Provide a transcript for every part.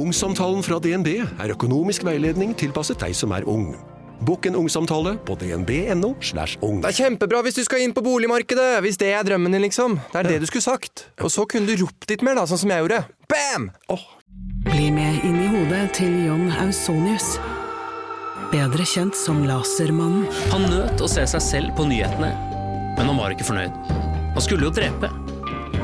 Ungsamtalen fra DNB er økonomisk veiledning tilpasset deg som er ung. Bokk en ungsamtale på dnb.no. slash ung. Det er kjempebra hvis du skal inn på boligmarkedet, hvis det er drømmen din, liksom. Det er det du skulle sagt. Og så kunne du ropt litt mer, da, sånn som jeg gjorde. Bam! Bli med inn i hodet til John Ausonius. Bedre kjent som Lasermannen. Han nøt å se seg selv på nyhetene, men han var ikke fornøyd. Han skulle jo drepe.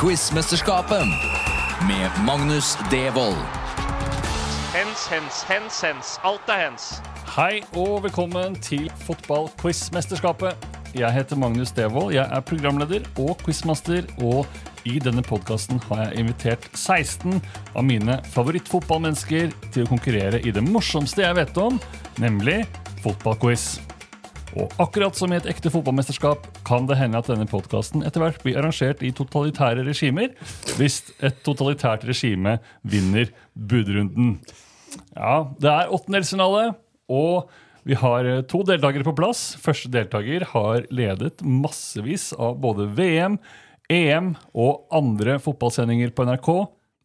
Fotballquiz-mesterskapet med Magnus Devold. Hens, hens, hens, hens. Alt er hens. Hei og velkommen til fotball-quiz-mesterskapet. Jeg heter Magnus Devold. Jeg er programleder og quizmaster. Og i denne podkasten har jeg invitert 16 av mine favorittfotballmennesker til å konkurrere i det morsomste jeg vet om, nemlig fotballquiz. Og akkurat som i et ekte fotballmesterskap kan det hende at denne podkasten etter hvert blir arrangert i totalitære regimer, hvis et totalitært regime vinner budrunden. Ja, det er åttendelsfinale, og vi har eh, to deltakere på plass. Første deltaker har ledet massevis av både VM, EM og andre fotballsendinger på NRK.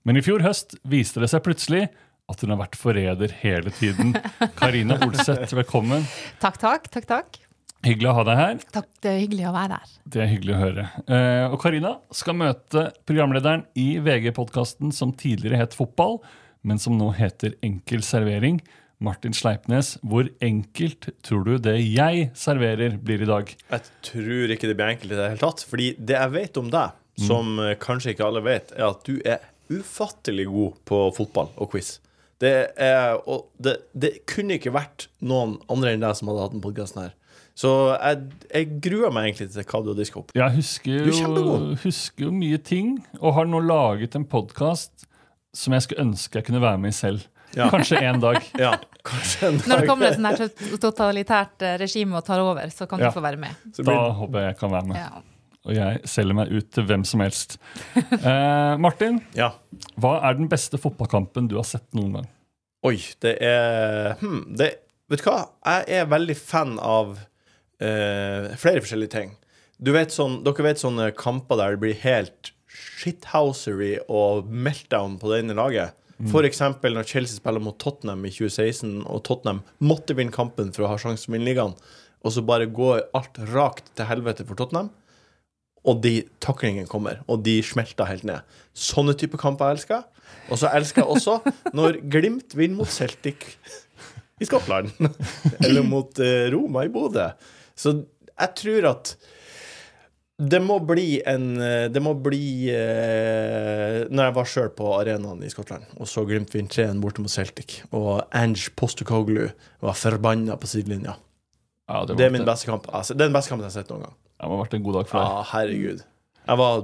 Men i fjor høst viste det seg plutselig at hun har vært forræder hele tiden. Karina Olseth, velkommen. Takk, takk. takk, takk. Hyggelig å ha deg her. Takk, Det er hyggelig å være her. Det er hyggelig å høre. Eh, og Karina skal møte programlederen i VG-podkasten som tidligere het Fotball, men som nå heter Enkel servering. Martin Sleipnes, hvor enkelt tror du det jeg serverer, blir i dag? Jeg tror ikke det blir enkelt i det hele tatt. Fordi det jeg vet om deg, som mm. kanskje ikke alle vet, er at du er ufattelig god på fotball og quiz. Det, er, og det, det kunne ikke vært noen andre enn deg som hadde hatt den podkasten her. Så jeg, jeg gruer meg egentlig til hva du har diska opp. Jeg husker er jo, husker jo mye ting, og har nå laget en podkast som jeg skulle ønske jeg kunne være med i selv. Ja. Kanskje en dag. Ja, kanskje en Når det kommer et sånn totalitært eh, regime og tar over, så kan Ja. du få være med. Da håper jeg jeg kan være med. Ja. Og jeg selger meg ut til hvem som helst. Eh, Martin, ja. hva er den beste fotballkampen du har sett noen gang? Oi, det er hmm, det, Vet du hva? Jeg er veldig fan av eh, flere forskjellige ting. Du vet sånn, dere vet sånne kamper der det blir helt shithousery og meltdown på det ene laget? For eksempel når Chelsea spiller mot Tottenham i 2016, og Tottenham måtte vinne kampen for å ha sjansen til å vinne ligaen, og så bare går alt rakt til helvete for Tottenham. Og de taklingene kommer, og de smelter helt ned. Sånne type kamper jeg elsker. Og så elsker jeg også når Glimt vinner mot Celtic i Skottland. Eller mot eh, Roma i Bodø. Så jeg tror at det må bli en eh, Det må bli eh, Når jeg var sjøl på arenaen i Skottland og så Glimt vinne 3-1 borte mot Celtic, og Ange Postokoglu var forbanna på sidelinja. Ja, det, Det er min beste kamp. Altså, det er den beste kampen jeg har sett noen gang. Det må ha vært en god dag for deg. Ja, herregud. Jeg var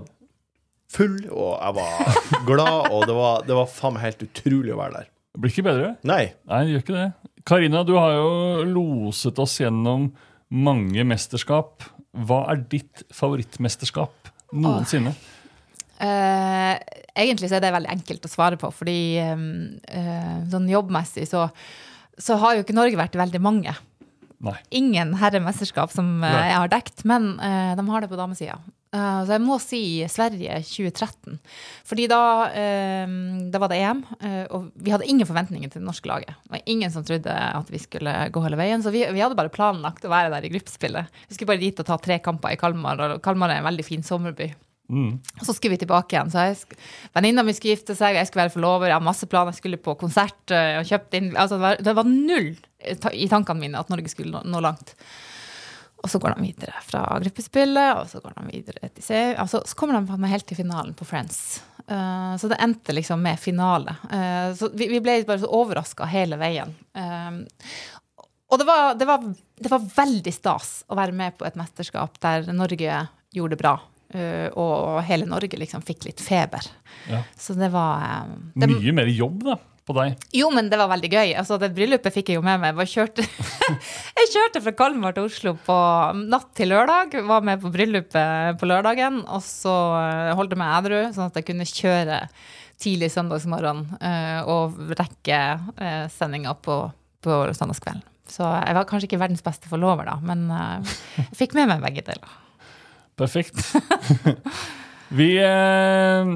full, og jeg var glad, og det var, det var faen meg helt utrolig å være der. Det blir ikke bedre. Nei. Nei, det gjør ikke det. Karina, du har jo loset oss gjennom mange mesterskap. Hva er ditt favorittmesterskap noensinne? Eh, egentlig så er det veldig enkelt å svare på, fordi um, uh, sånn jobbmessig så, så har jo ikke Norge vært veldig mange. Nei. Ingen herremesterskap som eh, Nei. jeg har dekt, men uh, de har det på damesida. Uh, så jeg må si Sverige 2013. Fordi da, uh, da var det EM, eh, og vi hadde ingen forventninger til det norske laget. Det var ingen som trodde at vi skulle gå hele veien, så vi, vi hadde bare planlagt å være der i gruppespillet. Vi skulle bare dit og ta tre kamper i Kalmar, og Kalmar er en veldig fin sommerby. Og så skulle vi tilbake igjen. Så Venninna mi skulle gifte seg, jeg skulle være forlover, jeg har masse planer, jeg skulle på konsert eh, og kjøpt inn altså det, var, det var null i tankene mine at Norge skulle nå, nå langt. Og så går de videre fra gruppespillet, og så går de videre til se, altså, Så kommer de helt til finalen på Friends. Uh, så det endte liksom med finale. Uh, så vi, vi ble bare så overraska hele veien. Uh, og det var, det, var, det var veldig stas å være med på et mesterskap der Norge gjorde det bra. Eh, og hele Norge liksom fikk litt feber. Ja. Så det var eh, det, Mye mer jobb da, på deg. Jo, men det var veldig gøy. Altså, det bryllupet fikk jeg jo med meg. Jeg, kjørte, jeg kjørte fra Kalmar til Oslo på natt til lørdag. Var med på bryllupet på lørdagen. Og så eh, holdt jeg meg edru, sånn at jeg kunne kjøre tidlig søndagsmorgen og rekke uh, sendinga på, på søndagskvelden. Så jeg var kanskje ikke verdens beste forlover, da, men jeg fikk med meg begge deler. Perfekt. vi, eh,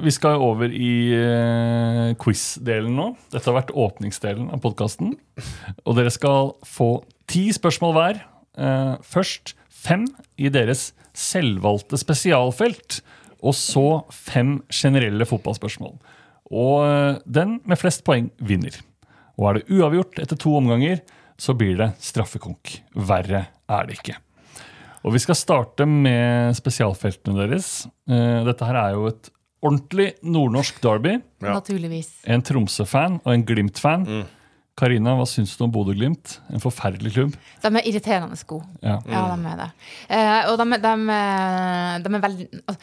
vi skal over i eh, quiz-delen nå. Dette har vært åpningsdelen av podkasten. Og dere skal få ti spørsmål hver. Eh, først fem i deres selvvalgte spesialfelt. Og så fem generelle fotballspørsmål. Og eh, den med flest poeng vinner. Og er det uavgjort etter to omganger, så blir det straffekonk. Verre er det ikke. Og vi skal starte med spesialfeltene deres. Eh, Dette her er jo et ordentlig nordnorsk derby. Ja. Naturligvis. En Tromsø-fan og en Glimt-fan. Karina, hva syns du om Bodø-Glimt? En forferdelig klubb. De er irriterende gode. Ja. Ja, de er det. Eh, og de, de, er- de er veldig altså,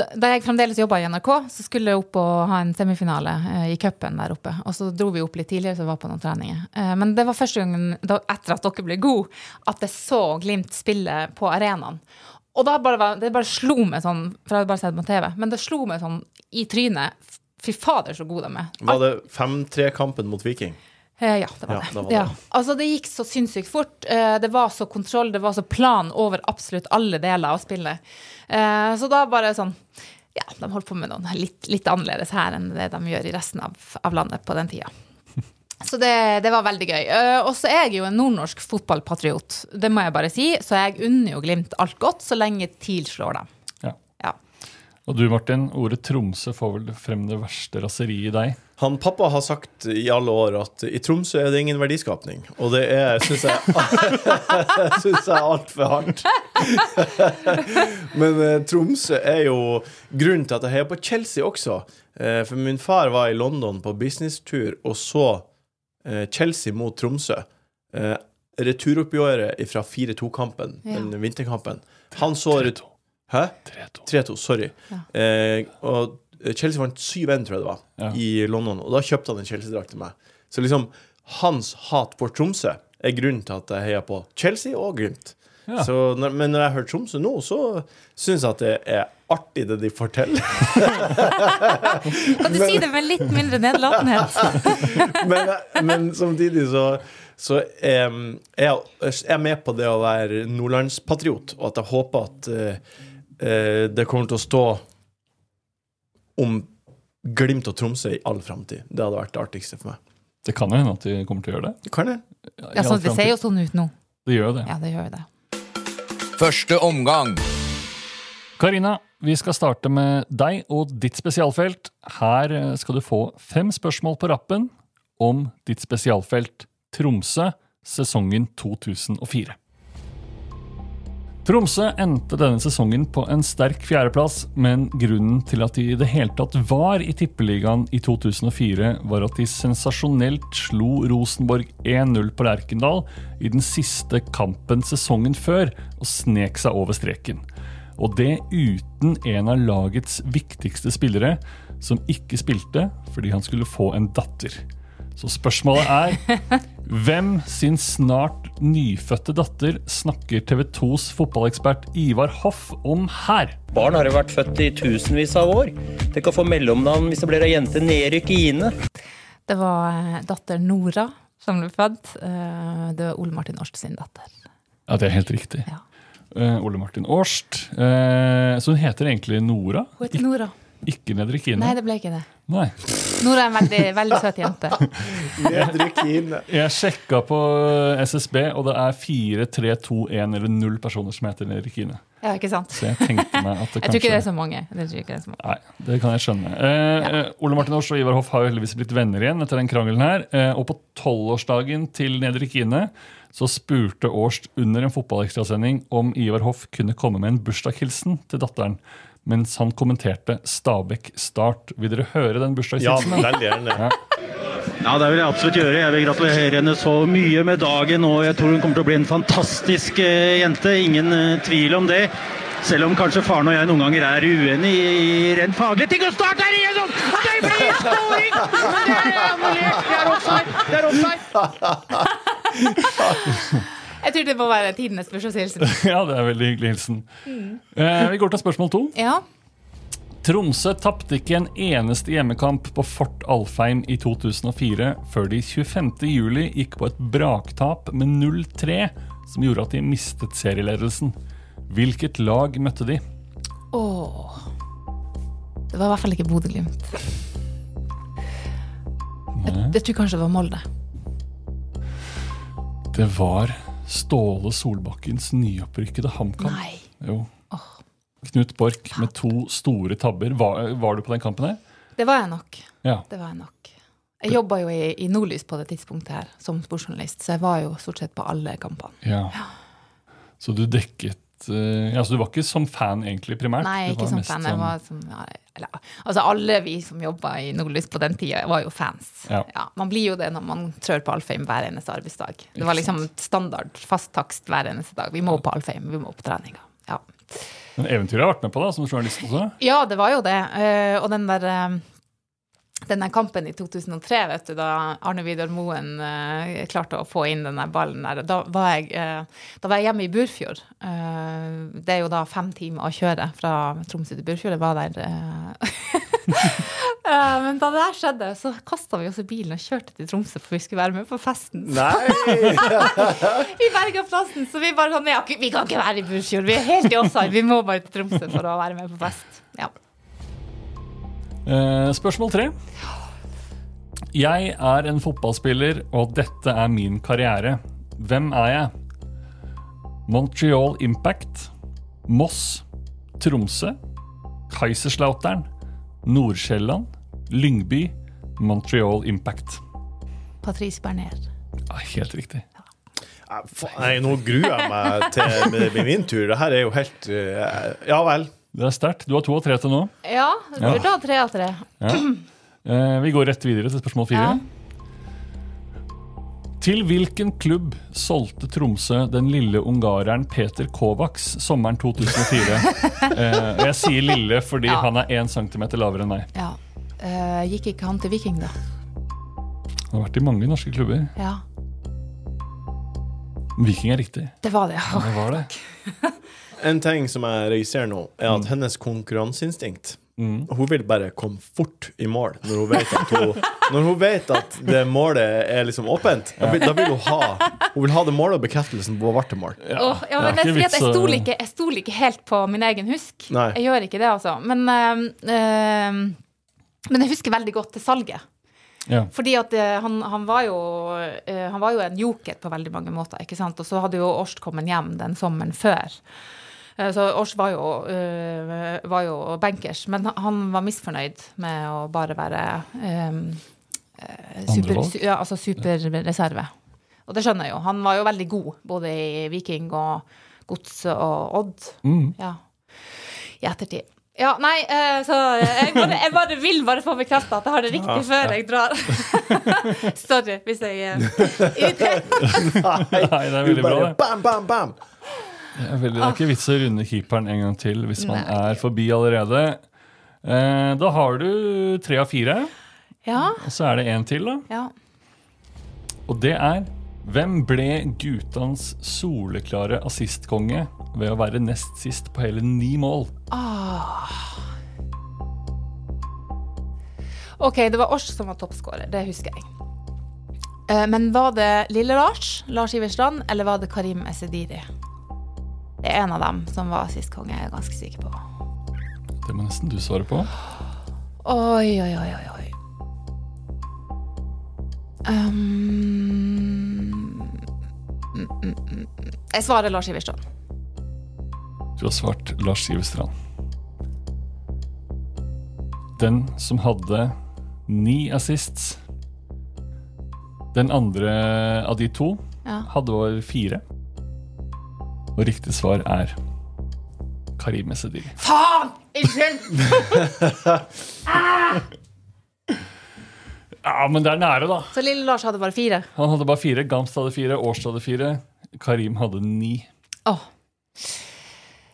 da, da jeg fremdeles jobba i NRK, så skulle jeg opp og ha en semifinale eh, i cupen der oppe. Og så dro vi opp litt tidligere, så vi var på noen treninger. Eh, men det var første gangen da, etter at dere ble gode, at jeg så Glimt spille på arenaen. Og da bare, det bare slo meg sånn, for jeg hadde bare sett på TV, men det slo meg sånn i trynet. Fy fader, så gode de er. Var det 5-3-kampen mot Viking? Eh, ja, det var Ja, det. det var ja. Altså, det gikk så sinnssykt fort. Eh, det var så kontroll, det var så plan over absolutt alle deler av spillet. Eh, så da bare sånn Ja, de holdt på med noe litt, litt annerledes her enn det de gjør i resten av, av landet på den tida. Så det, det var veldig gøy. Og så er jeg jo en nordnorsk fotballpatriot, det må jeg bare si. Så jeg unner jo Glimt alt godt, så lenge TIL slår dem. Og du, Martin, ordet Tromsø får vel frem det verste raseriet i deg? Han pappa har sagt i alle år at i Tromsø er det ingen verdiskapning. Og det er, syns jeg, synes jeg er altfor hardt. Men eh, Tromsø er jo grunnen til at jeg heier på Chelsea også. Eh, for min far var i London på businesstur og så eh, Chelsea mot Tromsø. Eh, returoppgjøret fra 4-2-kampen, den vinterkampen. Han så ret- Hæ? 3-2, sorry. Eh, og Chelsea vant 7-1, tror jeg det var, Ja. i London. Og da kjøpte han en Chelsea-drakt til meg. Så liksom, hans hat for Tromsø er grunnen til at jeg heier på Chelsea og Glimt. Ja. Så når, men når jeg hører Tromsø nå, så syns jeg at det er artig det de forteller. Kan du si det med litt mindre nedlatenhet? men, men samtidig så, så er jeg er med på det å være nordlandspatriot, og at jeg håper at eh, eh, det kommer til å stå om Glimt og Tromsø i all framtid. Det hadde vært det artigste for meg. Det kan jo hende at de kommer til å gjøre det. Kan det? Ja, sånn, det ser jo sånn ut nå. Det gjør jo det. Ja, det gjør det. Første omgang. Karina, vi skal starte med deg og ditt spesialfelt. Her eh, skal du få fem spørsmål på rappen om ditt spesialfelt Tromsø sesongen 2004. Tromsø endte denne sesongen på en sterk fjerdeplass, men grunnen til at de i det hele tatt var i Tippeligaen i 2004, var at de sensasjonelt slo Rosenborg 1-0 på Lerkendal i den siste kampen sesongen før, og snek seg over streken. Og det uten en av lagets viktigste spillere, som ikke spilte fordi han skulle få en datter. Så spørsmålet er hvem sin snart nyfødte datter snakker TV 2s fotballekspert Ivar Hoff om her? Barn har jo vært født i tusenvis av år. Tenk å få mellomnavn hvis det blir ei jente nedrykk i Ine. Det var eh, datter Nora som ble født. Eh, Det var Ole Martin Årst sin datter. Ja, det er helt riktig. Ja. Eh, Ole Martin Årst. Eh, så hun heter egentlig Nora, Hun heter Nora. Ikke Nedrikine. Nei, det ble ikke det. Nei. Nora er en veldig, veldig søt jente. Nedre Kine. Jeg sjekka på SSB, og det er 4, 3, 2, 1 eller 0 personer som heter Nedrikine. Ja, ikke sant? Så jeg tenkte meg at det Jeg tror ikke det er kanskje så mange. Det tror ikke det er så mange. Nei, det kan jeg skjønne. Eh, ja. Ole Martin Års og Ivar Hoff har jo heldigvis blitt venner igjen etter den krangelen her. Eh, og på tolvårsdagen til Nedre Kine så spurte Aarst under en fotballekstrasending om Ivar Hoff kunne komme med en bursdagshilsen til datteren. Mens han kommenterte Stabæk Start. Vil dere høre den Ja, bursdagshilsenen? veldig han, Ja. Ja, det vil jeg absolutt gjøre. Jeg vil gratulere henne så mye med dagen, og jeg tror hun kommer til å bli en fantastisk eh, jente. Ingen eh, tvil om det. Selv om kanskje faren og jeg noen ganger er uenig i rent faglige ting. Og start er igjennom! Og det blir scoring! Det er annullert! Det er offside! Det er offside! Jeg tror det må være tidenes bursdagshilsen. ja, det er veldig hyggelig hilsen. Mm. Eh, vi går til spørsmål to. Ja. Tromsø tapte ikke en eneste hjemmekamp på Fort Alfheim i 2004 før de 25. juli gikk på et braktap med 0-3, som gjorde at de mistet serieledelsen. Hvilket lag møtte de? Åh. Det var i hvert fall ikke Bodø-Glimt. Jeg, jeg tror kanskje det var Molde. Det var Ståle Solbakkens nyopprykkede HamKam. Jo. Knut Borch med to store tabber. Var, var du på den kampen her? Det var jeg nok. Ja. Det var jeg nok. Jeg jobba jo i, i Nordlys på det tidspunktet her som sportsjournalist, så jeg var jo stort sett på alle kampene. ja. Så du dekket eh, ja, Så du var ikke som fan egentlig primært? Nei, ikke som fan. Jeg var som, ja, eller, altså alle vi som jobba i Nordlys på den tida, var jo fans. Ja. man blir jo det når man trør på Alfheim hver eneste arbeidsdag. Det var liksom standard, fast takst hver eneste dag. Vi må på Alfheim, vi må på treninga. Ja. Men eventyret har vært med på da, som journalist også? Ja, det var jo det. Uh, og den der eh, den der kampen i 2003, vet du, da Arne Vidar Moen eh, klarte å få inn den ballen der, da var jeg, eh, da var jeg hjemme i Burfjord. Eh, det er jo da fem timer å kjøre fra Tromsø til Burfjord. Jeg var der eh. Eh, Men da det der skjedde, så kasta vi oss i bilen og kjørte til Tromsø, for vi skulle være med på festen. Nei! Vi berga plassen, så vi bare sånn «Ja, Vi kan ikke være i Burfjord, vi er helt i offside. Vi må bare til Tromsø for å være med på fest. Ja. Eh, spørsmål tre. Jeg er en fotballspiller, og dette er min karriere. Hvem er jeg? Montreal Impact, Moss, Tromsø, Kaiserslautern, Nordsjælland, Lyngby, Montreal Impact. Patrice Berner. Ja, helt riktig. Nei, Nei, nå gruer jeg meg til min tur. Det her er jo helt eh, Ja vel. Det er sterkt. Du har to av tre til nå. Ja, du Ja. burde ha tre av tre. Ja. Eh, vi går rett videre til spørsmål fire. Ja. Til hvilken klubb solgte Tromsø den lille ungareren Peter Kovacs sommeren 2004? eh, jeg sier lille fordi Ja. han er én centimeter lavere enn meg. Ja. Eh, gikk ikke han til Viking, da? Han har vært i mange norske klubber. Ja, Viking er riktig. det var det. Ja, det var det. En ting som jeg registrerer nå, er at hennes konkurranseinstinkt Mm. Hun vil bare komme fort i mål når hun vet at, hun, når hun vet at det målet er liksom åpent. Da vil, da vil hun ha Hun vil ha det målet og bekreftelsen på hvert mål. Åh, ja, men det er fordi at jeg stoler ikke, stol ikke helt på min egen husk. Nei. Jeg gjør ikke det, altså. Men, øh, men jeg husker veldig godt til salget. Ja. Fordi at eh, han, han, var jo, eh, han var jo en joker på veldig mange måter. ikke sant? Og så hadde jo Årst kommet hjem den sommeren før. Eh, Så Ors var jo, eh, var jo bankers, men han- var misfornøyd med å bare være eh, super, ja, altså superreserve. Og det skjønner jeg jo. Han var jo veldig god både i Viking og Gods og Odd. Mm. Ja. I ettertid. Ja, nei, eh, så jeg bare, jeg bare vil bare få bekrefta at jeg har det riktig Ja, før ja. jeg drar. Sorry hvis jeg uh, irriterer. Nei, det er veldig bra, det. Bam, bam, bam! Er, veldig, det er ikke vits å runde keeperen en gang til hvis man Nei. er forbi allerede. Eh, da har du tre av fire, Ja, og så er det én til. da. ja. Og det er Hvem ble guttans soleklare assistkonge ved å være nest sist på hele ni mål? Ah. OK, det var Ors som var toppskårer. Det husker jeg. Eh, Men var det Lille Lars, Lars Iverstrand, eller var det Karim Esediri? Det er en av dem som var assistkonge, jeg er ganske sikker på. Det må nesten du svare på. Oi, oi, oi, oi, oi. Um, mm, mm, mm. Jeg svarer Lars Iverstrand. Du har svart Lars Iverstrand. Den som hadde ni assists. Den andre av de to Ja. hadde over fire. Og riktig svar er Karim Esediri. Faen! Unnskyld! Ja, men det er nære, da. Så lille Lars hadde bare fire. Han hadde bare fire. Gamst hadde fire. Årstad hadde fire. Karim hadde ni. Oh.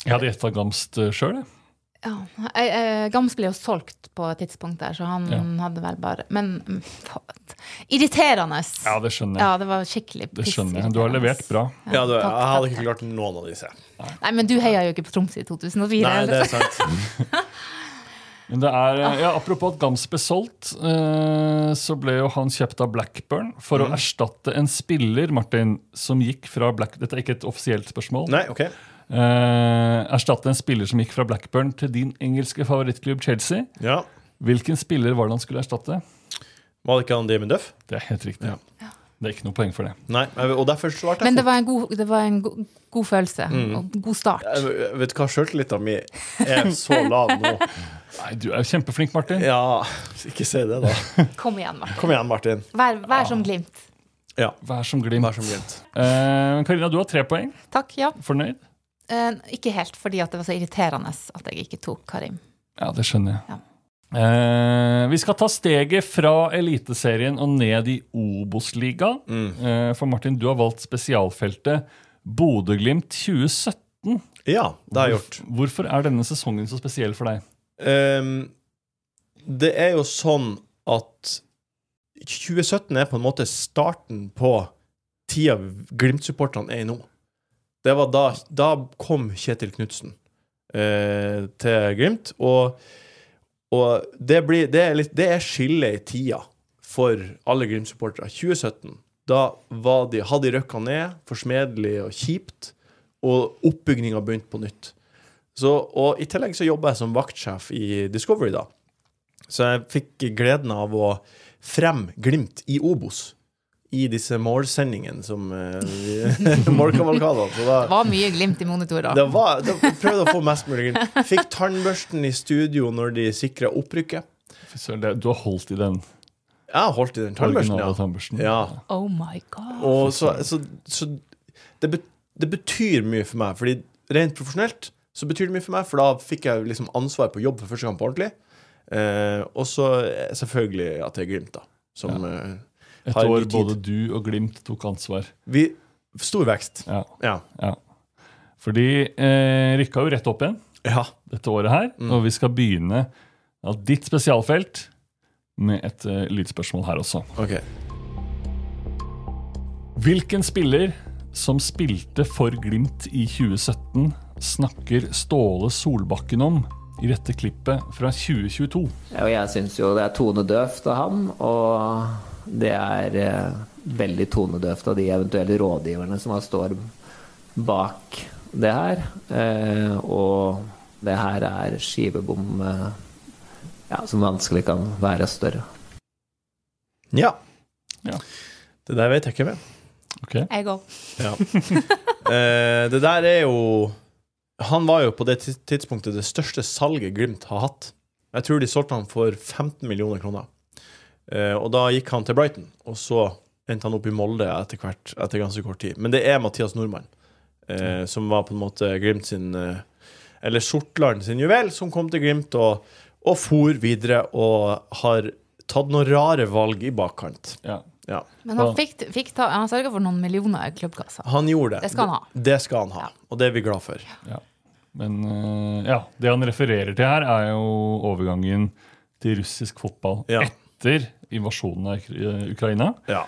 Jeg hadde gjetta Gamst sjøl, jeg. Ja, eh, Gams ble jo solgt på et tidspunkt der, så han Ja. hadde vel bare Men mm, faen. irriterende. Ja, det skjønner jeg. Ja, det var skikkelig Det skjønner jeg. Du har levert bra. Ja, du, jeg hadde takk, ikke klart noen av disse. Nei, men du heia jo ikke på Tromsø i 2004. Nei, det er sant. Men det er, ja, Apropos at Gams ble solgt, eh, så ble jo han kjøpt av Blackburn for Mm. å erstatte en spiller Martin, som gikk fra Black... Dette er ikke et offisielt spørsmål. Nei, ok. Eh, erstatte en spiller som gikk fra Blackburn til din engelske favorittklubb Chelsea. Ja. Hvilken spiller var det han skulle erstatte? Var det ikke han Damon Duff? Det er helt riktig. Det er ikke noe poeng for det. Nei, og derfor svarte Men jeg det var en god, det var en god, god følelse. Mm. Og god start. Jeg vet du hva, sjøltilliten min er så lav nå. Nei, Du er jo kjempeflink, Martin. Ja, ikke si det, da. Kom igjen, Martin. Kom igjen, Martin. Vær, vær som Glimt. Ja. Vær som Glimt. Vær som glimt. Eh, Karina, du har tre poeng. Takk, ja. Fornøyd? Eh, ikke helt, fordi at det var så irriterende at jeg ikke tok Karim. Ja, det skjønner jeg. Ja. Eh, vi skal ta steget fra Eliteserien og ned i Obos-ligaen. Mm. Eh, for Martin, du har valgt spesialfeltet Bodø-Glimt 2017. Ja, det har jeg gjort. Hvorf- Hvorfor er denne sesongen så spesiell for deg? Um, det er jo sånn at 2017 er på en måte starten på tida Glimt-supporterne er i nå. Det var da, da kom Kjetil Knutsen eh, til Glimt, og, og det, blir, det, er litt, det er skillet i tida for alle Glimt-supportere. 2017, da de, hadde de røkka ned, forsmedelig og kjipt, og oppbygninga begynte på nytt. Så, og I tillegg så jobber jeg som vaktsjef i Discovery, da. Så jeg fikk gleden av å fremme Glimt i Obos. I disse målsendingene som uh, Målkavalkadene. Det var mye Glimt i monitorer. det var, det prøvde å få mest mulig Glimt. Fikk tannbørsten i studio når de sikra opprykket. Det- Du har holdt i den Jeg har holdt i den tannbørsten, ja. tannbørsten. ja. Oh my god. Og så, så, så det, det betyr mye for meg, fordi rent profesjonelt så betyr det mye for meg, for da fikk jeg liksom ansvar på jobb for første gang på ordentlig. Uh, og så eh, selvfølgelig at det er Glimt, da. Som eh, Et år tid. både du og Glimt tok ansvar. Vi Stor vekst. Ja. Ja. ja. Fordi eh, rykka jo rett opp igjen ja. dette året her, Mm. og vi skal begynne av ditt spesialfelt med et uh, lydspørsmål her også. OK. Hvilken spiller som spilte for Glimt i 2017, snakker Ståle Solbakken om i dette klippet fra 2022? Ja, Og jeg syns jo det er tonedøvt av ham, og det er eh, veldig tonedøvt av de eventuelle rådgiverne som står bak det her. Eh, og det her er skivebom eh, ja, som vanskelig kan være større. Ja. Ja. Det der vet jeg ikke med. Jeg òg. Ja. Eh, det der er jo Han var jo på det tidspunktet det største salget Glimt har hatt. Jeg tror de solgte han for 15 millioner kroner. Eh, og da gikk han til Brighton, og så endte han opp i Molde etter hvert, etter ganske kort tid. Men det er Mathias Nordmann, eh, som var på en måte Glimt sin eh, Eller Sortland sin juvel, som kom til Glimt og, og for videre og har tatt noen rare valg i bakkant. Ja. Ja. Men han, fikk, fikk ta, han sørga for noen millioner i klubbkassa. Han gjorde det. Det skal han ha. Det, det skal han ha, og det er vi glad for. Ja. Men eh, ja, det han refererer til her, er jo overgangen til russisk fotball Ja. Etter invasjonen av eh, Ukraina. Ja.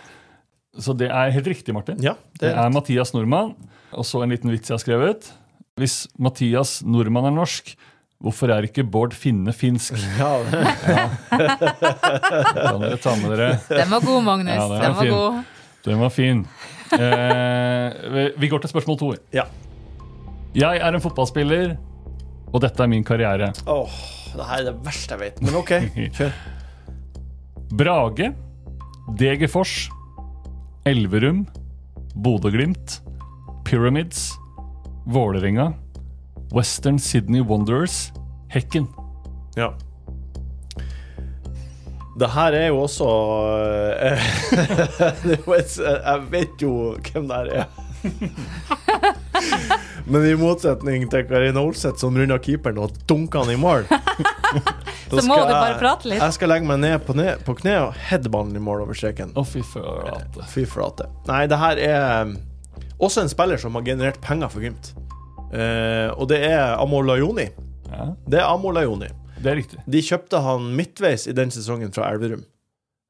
Så det er helt riktig, Martin. Ja, det, det- er Mathias Nordmann. Og så en liten vits jeg har skrevet. Hvis Mathias Nordmann er norsk, hvorfor er ikke Bård Finne finsk? Ja. Kan dere ta med dere Den var god, Magnus. Ja, den er Den var fin. god. Den var fin. Eh, vi- går til spørsmål to. Ja. Jeg er en fotballspiller, og dette er min karriere. Åh, det her er det verste jeg vet. Men OK, kjør. Brage, Degerfors, Elverum, Bodø-Glimt, Pyramids, Vålerenga, Western Sydney Wanderers, Hekken. Ja. Det her er jo også eh, Jeg vet jo hvem det her er. Men i motsetning til Karina Olseth, som runda keeperen og dunka han i mål Så må du bare prate litt. Jeg skal legge meg ned på, ned, på kne og headballen i mål over streken. Å, fy flate. Fy flate. Nei, det her er um, også en spiller som har generert penger for Glimt. Uh, og det er Amolajoni. Ja, Det er Amolajoni. det er riktig. De kjøpte han midtveis i den sesongen fra Elverum.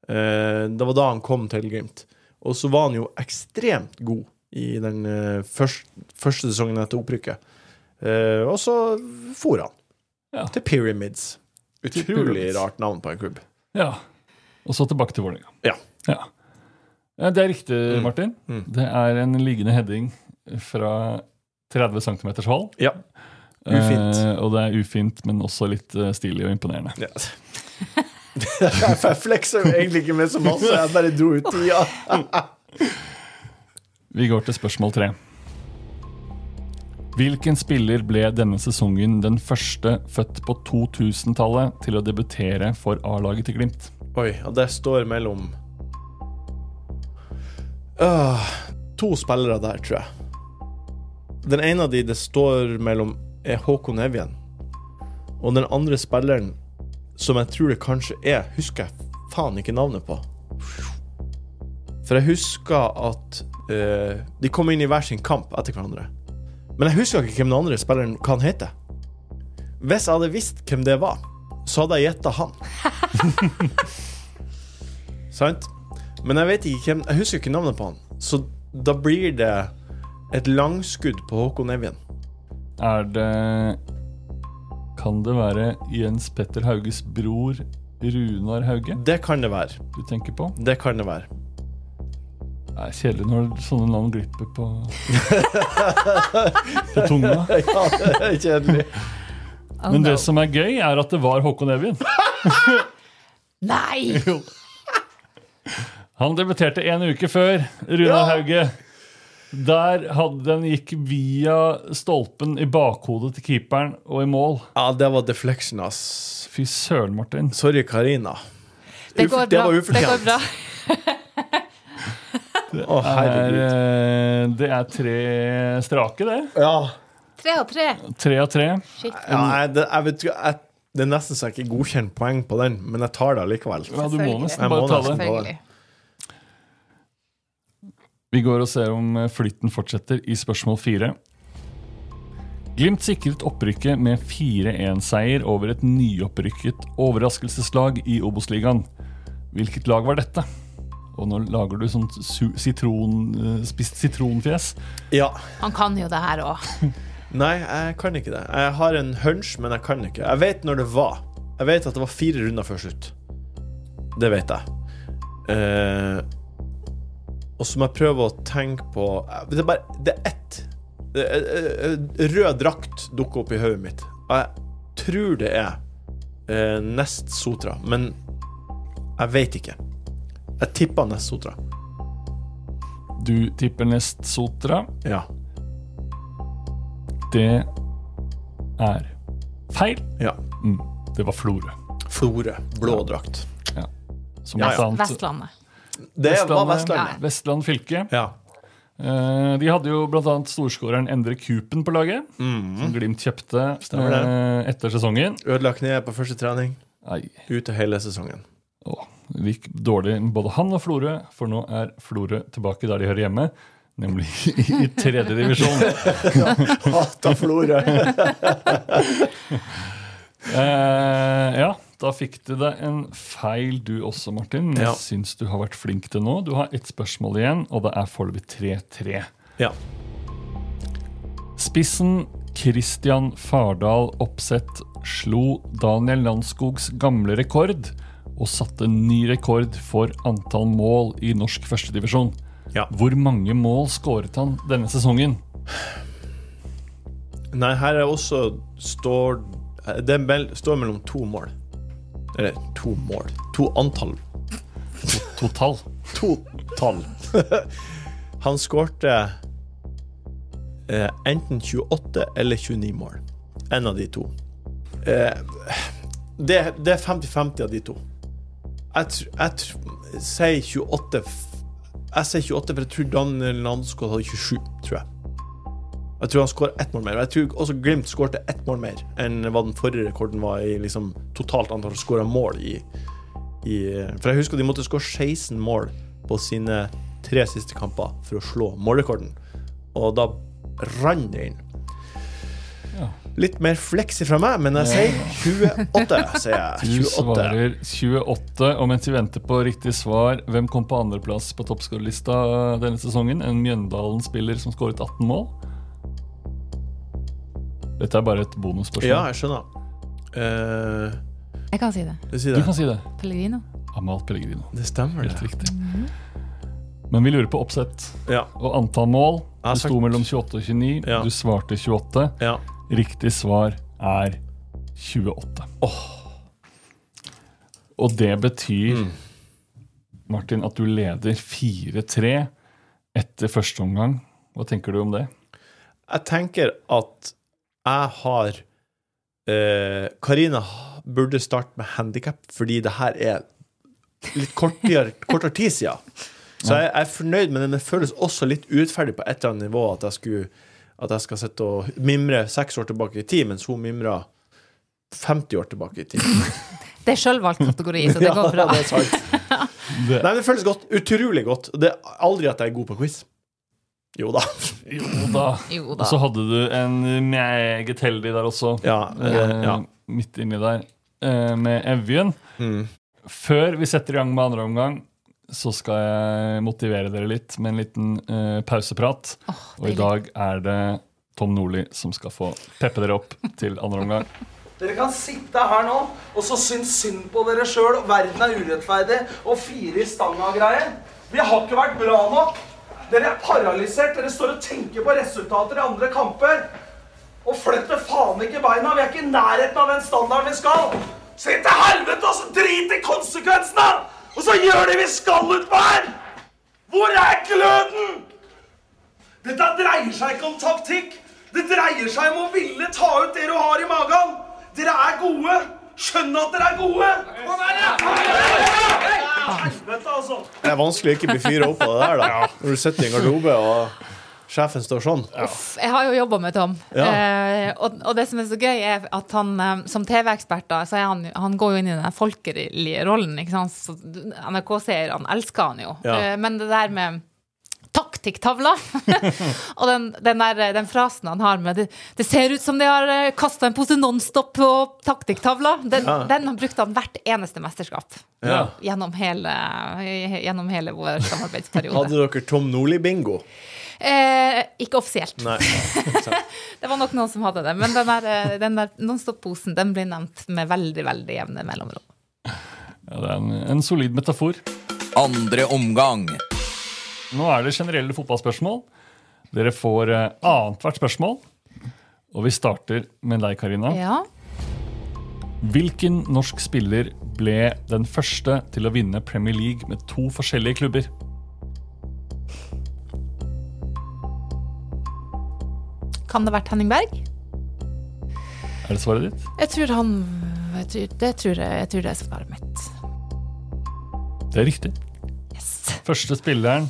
Uh, det var da han kom til Glimt. Og så var han jo ekstremt god i den uh, første, første sesongen etter opprykket. Eh, og så for han Ja. til Pyramids. Utrolig rart navn på en klubb. Ja. Og så tilbake til Vålerenga. Ja. Ja. Det er riktig, Martin. Mm. Det er en liggende heading fra 30 cm hold. Ja. Ufint. Eh, og det er ufint, men også litt uh, stilig og imponerende. Yes. jeg flekser jo egentlig ikke med så masse, jeg bare dro ut tida. Vi går til spørsmål tre. Hvilken spiller ble denne sesongen den første født på 2000-tallet til å debutere for A-laget til Glimt? Oi, og det står mellom uh, To spillere der, tror jeg. Den ene av de det står mellom, er Håkon Evjen. Og den andre spilleren, som jeg tror det kanskje er, husker jeg faen ikke navnet på. For jeg husker at uh, de kom inn i hver sin kamp etter hverandre. Men jeg husker ikke hvem den andre spilleren kan hete. Hvis jeg hadde visst hvem det var, så hadde jeg gjetta han. Sant? Men jeg vet ikke hvem Jeg husker ikke navnet på han. Så da blir det et langskudd på Håkon Evjen. Er det Kan det være Jens Petter Hauges bror Runar Hauge Det kan det være. du tenker på? Det kan det være. Det er kjedelig når sånne navn glipper på På tunga. ja, det er kjedelig. Men det som er gøy, er at det var Håkon Evjen. Nei! Han debuterte en uke før Runar Hauge. Der hadde den gikk via stolpen i bakhodet til keeperen og i mål. Ja, det var deflection, ass. Fy søren, Martin. Sorry, Karina. Det går det bra. ufortjent. Det går ufortjent. Å, Er, herregud. er, det er tre strake, det. Ja. Tre av tre. Tre av tre. Shit. ja jeg, det, jeg vet, ikke- jeg, det er nesten så jeg ikke godkjenner poeng på den, men jeg tar det allikevel. Ja, du må Selvfølgelig. nesten Jeg må bare ta nesten. det. Selvfølgelig. Vi går og ser om eh, flytten fortsetter i spørsmål fire. Glimt sikret opprykket med 4-1-seier over et nyopprykket overraskelseslag i Obos-ligaen. Hvilket lag var dette? Og nå lager du su- sitron, eh, spist sitronfjes. Ja. Han kan jo det her òg. Nei, jeg kan ikke det. Jeg har en hunch, men jeg kan ikke. Jeg vet når det var. Jeg vet at det var fire runder før slutt. Det vet jeg. Uh, og så må jeg prøve å tenke på Det er bare Det er ett. Det er, eh, eh, rød drakt dukker opp i hodet mitt. Og jeg tror det er uh, Nest Sotra, men jeg vet ikke. Jeg tipper Nest Sotra. Du tipper Nest Sotra. Ja. Det er feil. Ja. Mm, det var Florø. Florø. Blå drakt. Som Ja, ja. annet- Vestlandet. Det var Vestlandet. Vestland fylke. Ja. Uh, de hadde jo annet storskåreren Endre Kupen på laget, Mhm. som Glimt kjøpte uh, eh, etter sesongen. Ødela kneet på første trening. Nei, Ute hele sesongen. det gikk dårlig med både han og Florø, for nå er Florø tilbake der de hører hjemme, nemlig i tredje divisjon. Hata Florø. Eh, ja, da fikk du deg en feil du også, Martin. Jeg Ja. syns du har vært flink til nå. Du har ett spørsmål igjen, og det er foreløpig 3-3. Ja. Spissen Christian Fardal Opseth slo Daniel Landskogs gamle rekord og satte ny rekord for antall mål i norsk førstedivisjon. Ja. Hvor mange mål skåret han denne sesongen? Nei, her er også står Det står mellom to mål. Eller to mål. To antall. Total. To tall. Han skårte eh, enten 28 eller 29 mål. En av de to. Eh, det, det er 50-50 av de to. Jeg, sier 28 Jeg sier 28, for jeg tror Daniel Landskog hadde 27, tror jeg. Jeg tror han skåra ett mål mer. Jeg tror også Glimt skårte ett mål mer enn hva den forrige rekorden var i liksom, totalt antall skåra mål i, i For jeg husker de måtte skåre 16 mål på sine tre siste kamper for å slå målrekorden. Og da rant det inn. Litt mer fleksi fra meg, men jeg sier 28. sier jeg. Du svarer 28, og mens vi venter på riktig svar, hvem kom på andreplass på toppskårerlista denne sesongen? En Mjøndalen-spiller som skåret 18 mål? Dette er bare et bonusspørsmål. Ja, jeg skjønner. Uh, Jeg kan si det. du det. Du kan si det. Pellegrino. Amal Pellegrino. Det stemmer, Helt det. riktig. Men vi lurer på oppsett Ja. og antall mål. Du Det sto mellom 28 og 29. Ja. Du svarte 28. Ja. Riktig svar er 28. Og det betyr, Mm. Martin, at du leder 4-3 etter første omgang. Hva tenker du om det? Jeg tenker at jeg har eh, Karina burde starte med handikap, fordi det her er litt kortere, kortere tid siden. Så jeg, jeg er fornøyd, men det føles også litt urettferdig på et eller annet nivå at jeg, skulle, at jeg skal sitte og mimre seks år tilbake i tid, mens hun mimrer 50 år tilbake i tid. Det er sjølvalgt kategori, så det Ja, går bra. det er sant. Nei, det føles godt. Utrolig godt. Det er aldri at jeg er god på quiz. Jo da. Jo da. Jo Og så hadde du en meget heldig der også. Ja, eh, ja. Midt inni der. Eh, med Evjen. Mm. Før vi setter i gang med andre omgang, så skal jeg motivere dere litt med en liten uh, pauseprat. og i dag er det Tom Nordli som skal få peppe dere opp til andre omgang. Dere kan sitte her nå og så synes synd på dere sjøl. Verden er urettferdig og fire i stanga og greier. Vi har ikke vært bra nok. Dere er paralysert. Dere står og tenker på resultater i andre kamper. Og flytter faen ikke beina. Vi er ikke i nærheten av den standarden vi skal. Så inn til helvete og så drit i konsekvensene! Og så gjør det vi skal utpå her! Hvor er gløden? Dette dreier seg ikke om taktikk. Det dreier seg om å ville ta ut det du har i magen. Dere er gode. Skjønn at dere er gode. Kom her! Helvete, altså. Det er vanskelig å ikke bli fyra opp av det der, da. Når du sitter i en garderobe og sjefen står sånn. Jeg har jo jobba med Tom. Ja. Eh, og, og det som er så gøy, er at han eh, som TV-ekspert da, så han, han går jo inn i den folkelige rollen. NRK-seerne elsker han jo. Ja. Eh, men det der med taktikktavla og den, den, der, den frasen han har med det, det ser ut som de har kasta en pose Nonstop på taktikktavla. Den, Ja. den brukte han hvert eneste mesterskap. Ja. Gjennom, hele, gjennom hele vår samarbeidsperiode. Hadde dere Tom Nordli-bingo? Eh, ikke offisielt. Nei. Det var nok noen som hadde det. Men den der, eh, den der Nonstop-posen den blir nevnt med veldig veldig jevne mellomrom. Ja, det er en, en solid metafor. Andre omgang. Nå er det generelle fotballspørsmål. Dere får eh, annethvert spørsmål. Og vi starter med deg, Karina. Ja. Hvilken norsk spiller ble den første til å vinne Premier League med to forskjellige klubber? Kan det ha vært Henning Berg? Er det svaret ditt? Jeg tror han jeg tror, Det tror jeg, jeg tror det er svaret mitt. Det er riktig. Første spilleren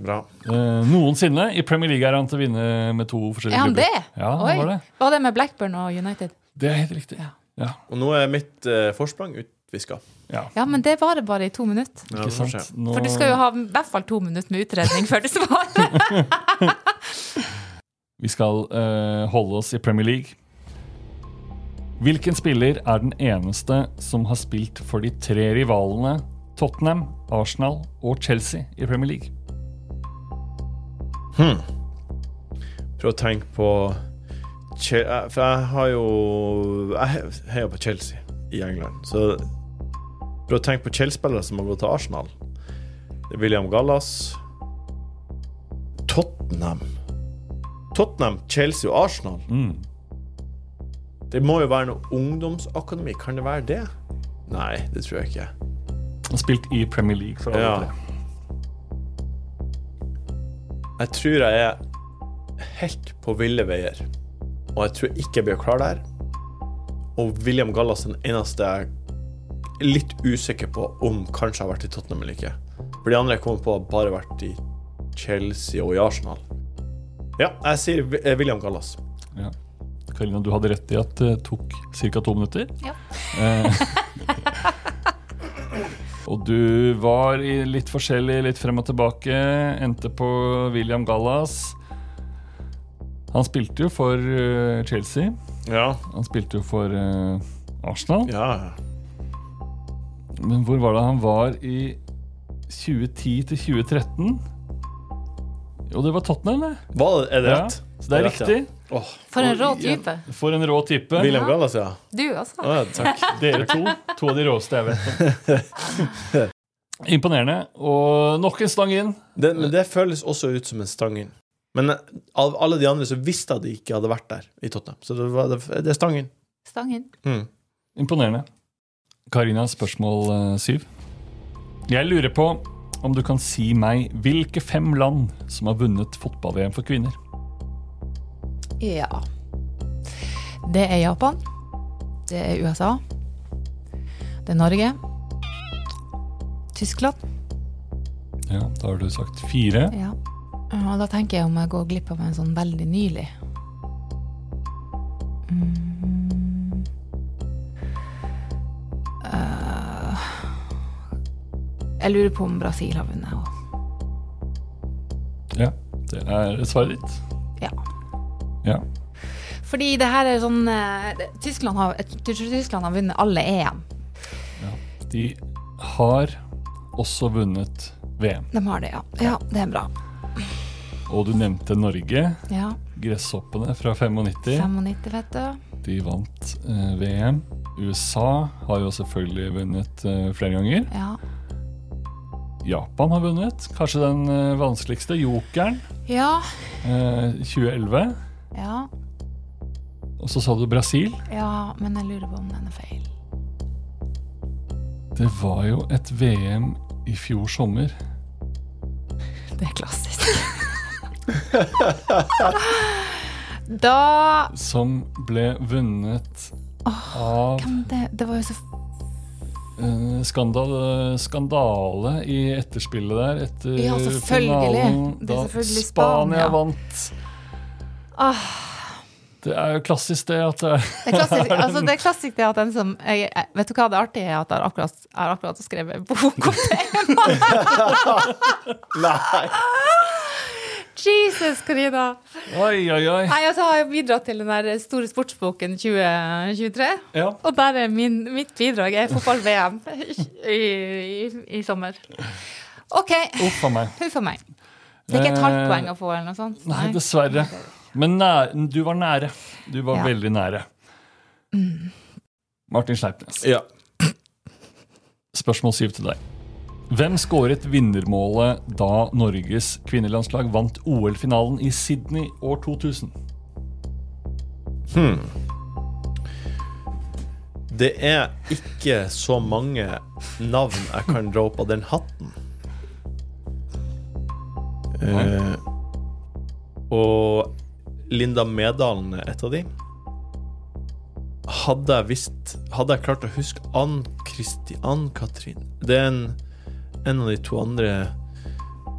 Bra. eh, noensinne i Premier League er han til å vinne med to forskjellige Er han det? Ja, Oi. var det. Var det med Blackburn og United? Det er helt riktig. Ja. Og nå er mitt eh, forsprang utviska. Ja. Ja, men det varer bare i to minutter. Ja, sant? skje. For du skal jo ha i hvert fall to minutter med utredning før du svarer. Vi skal uh, holde oss i Premier League. Hvilken spiller er den eneste som har spilt for de tre rivalene Tottenham, Arsenal og Chelsea i Premier League? Hmm. Prøv å tenke på eh, For jeg har jo Jeg heier på Chelsea i England. Så prøv å tenke på Chelsea-spillere som har gått til Arsenal. William Gallas. Tottenham, Chelsea og Arsenal. Mm. Det må jo være noe ungdomsakademi. Kan det være det? Nei, det tror jeg ikke. Han spilt i Premier League for alle Ja. tre. Jeg tror jeg er helt på ville veier. Og jeg tror ikke jeg blir klar der. Og William Gallas den eneste jeg er litt usikker på om kanskje har vært i Tottenham eller ikke. For de andre jeg kommer på, har bare vært i Chelsea og i Arsenal. Ja, jeg sier eh, William Gallas. Ja. Karina, du hadde rett i at det tok ca. to minutter. Ja. Eh, og du var i litt forskjellig, litt frem og tilbake. Endte på William Gallas. Han spilte jo for eh, Chelsea. Ja. Han spilte jo for Arsenal. Ja. Men hvor var det han var i 2010 til 2013? Jo, det var Tottenham, det. Hva, er det Ja, så det er rett, ja. riktig. For en rå type. For en rå type. William Gallas, ja. Du, også. Ja, takk. Dere to. To av de råeste jeg vet om. Imponerende. Og nok en stang inn. Det, men det føles også ut som en stang inn. Men eh, av alle de andre så visste jeg de ikke hadde vært der i Tottenham. Så det, var, det, det er stang inn. Stang inn. Mm. Imponerende. Karina, spørsmål eh, syv. Jeg lurer på om du kan si meg hvilke fem land som har vunnet fotball-VM for kvinner? Ja. Det er Japan. Det er USA. Det er Norge. Tyskland. Ja, Da har du sagt fire. Ja. Og da tenker jeg om jeg går glipp av en sånn veldig nylig. Mm. Jeg lurer på om Brasil har vunnet òg. Ja, det er svaret ditt. Ja. Ja. Fordi det her er sånn eh, Tyskland har, Tyskland har vunnet alle EM. Ja. De har også vunnet VM. De har det, ja. Ja, det er bra. Og du nevnte Norge. Ja. Gresshoppene fra 95. 95, vet du. De vant eh, VM. USA har jo selvfølgelig vunnet eh, flere ganger. Ja. Japan har vunnet. Kanskje den eh, vanskeligste. Jokeren. Ja. Eh, 2011. Ja. Og så sa du Brasil. ja, men jeg lurer på om den er feil. Det var jo et VM i fjor sommer. Det er klassisk. da Som ble vunnet av Hvem det Det var jo så eh, skandale, skandale i etterspillet der. Etter Ja, finalen, Det da Spania vant. ah, Det er jo klassisk det at det det, er klassisk, altså, det er klassisk det at den som jeg, Vet du hva det artige er? At jeg akkurat, jeg har akkurat skrevet bok om det! Nei! Jesus, Karina! Oi, oi, oi. Nei, altså, har jeg bidratt til den der store sportsboken 2023. Ja. Og der er min, mitt bidrag er fotball-VM i, i, i sommer. OK. Uff a meg. Huff meg. Det er ikke et halvt Eh, poeng å få, eller noe sånt? Nei, dessverre. Men nær, du var nære. Du var Ja. veldig nære. Mm. Martin Sleipnes. Ja. Spørsmål syv til deg. Hvem skåret vinnermålet da Norges kvinnelandslag vant OL-finalen i Sydney år 2000? Hmm. Det er ikke så mange navn jeg kan dra opp av den hatten. Eh, og Linda Medalen er et av de. Hadde jeg visst Hadde jeg klart å huske Ann-Kristian Katrin Det er en, en av de to andre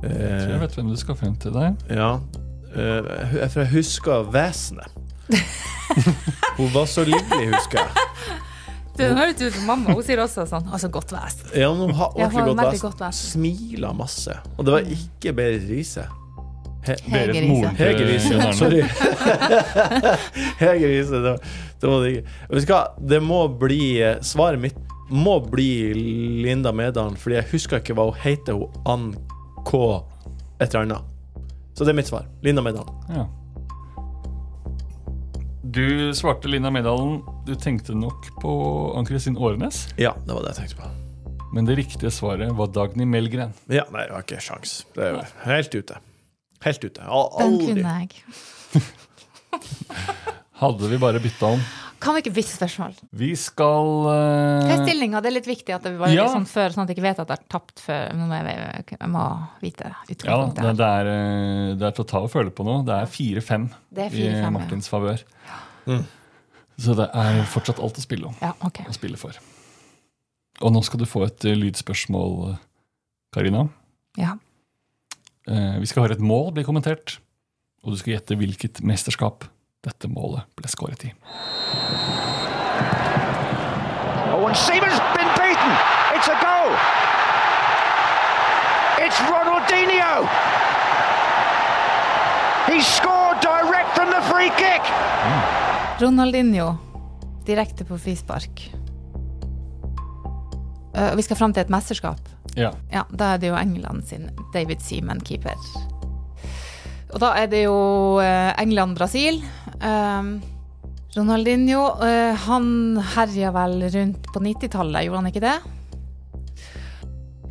eh, jeg eh, vet hvem du skal frem til der. Ja. Eh, for jeg husker vesenet. Hun var så livlig, husker jeg. Du, Det høres ut som mamma. Hun sier også sånn Altså, godt vesen. Ja, men hun har ordentlig godt vesen. godt vesen. Smila masse. Og det var ikke Berit Riise. He moren Hege Riise, sorry. Hege Riise, det, det må det ikke. Vet du hva, det må bli Svaret mitt må bli Linda Medalen, fordi jeg husker ikke hva hun heter, hun Ann K. et eller annet. Så det er mitt svar. Linda Medalen. Ja. Du svarte Linda Medalen. Du tenkte nok på Ann-Kristin Årenes. Ja, det var det jeg tenkte på. Men det riktige svaret var Dagny Melgren. Ja, nei, det var ikke sjans. Det er helt ute. Helt ute. Aldri. Den kunne jeg. Hadde vi bare bytta om. Kan vi ikke bytte spørsmål? Vi skal uh... Hva er stillinga? Det er litt viktig at det var Ja. sånn før, sånn at jeg ikke vet at det er tapt før. Nå må jeg, jeg må vite Ja, det, det, er, eh, det er til å ta og føle på nå. Det er 4-5 er i 4-5, ja. Martins favør. Mm. Så det er fortsatt alt å spille om. Ja, ok. Å spille for. Og nå skal du få et eh, lydspørsmål, Karina. Ja. Eh, vi skal høre et mål bli kommentert, og du skal gjette hvilket mesterskap dette målet ble skåret i. Oh, and Seaman's been beaten. It's a goal. It's Ronaldinho. He scored direct from the free kick. Ronaldinho direkte på frispark. Uh, vi skal fram til et mesterskap. Ja. Ja, Da er det jo England sin David Seaman keeper. Og da er det jo eh, England-Brasil. Um, Ronaldinho eh, han herja vel rundt på 90-tallet, gjorde han ikke det?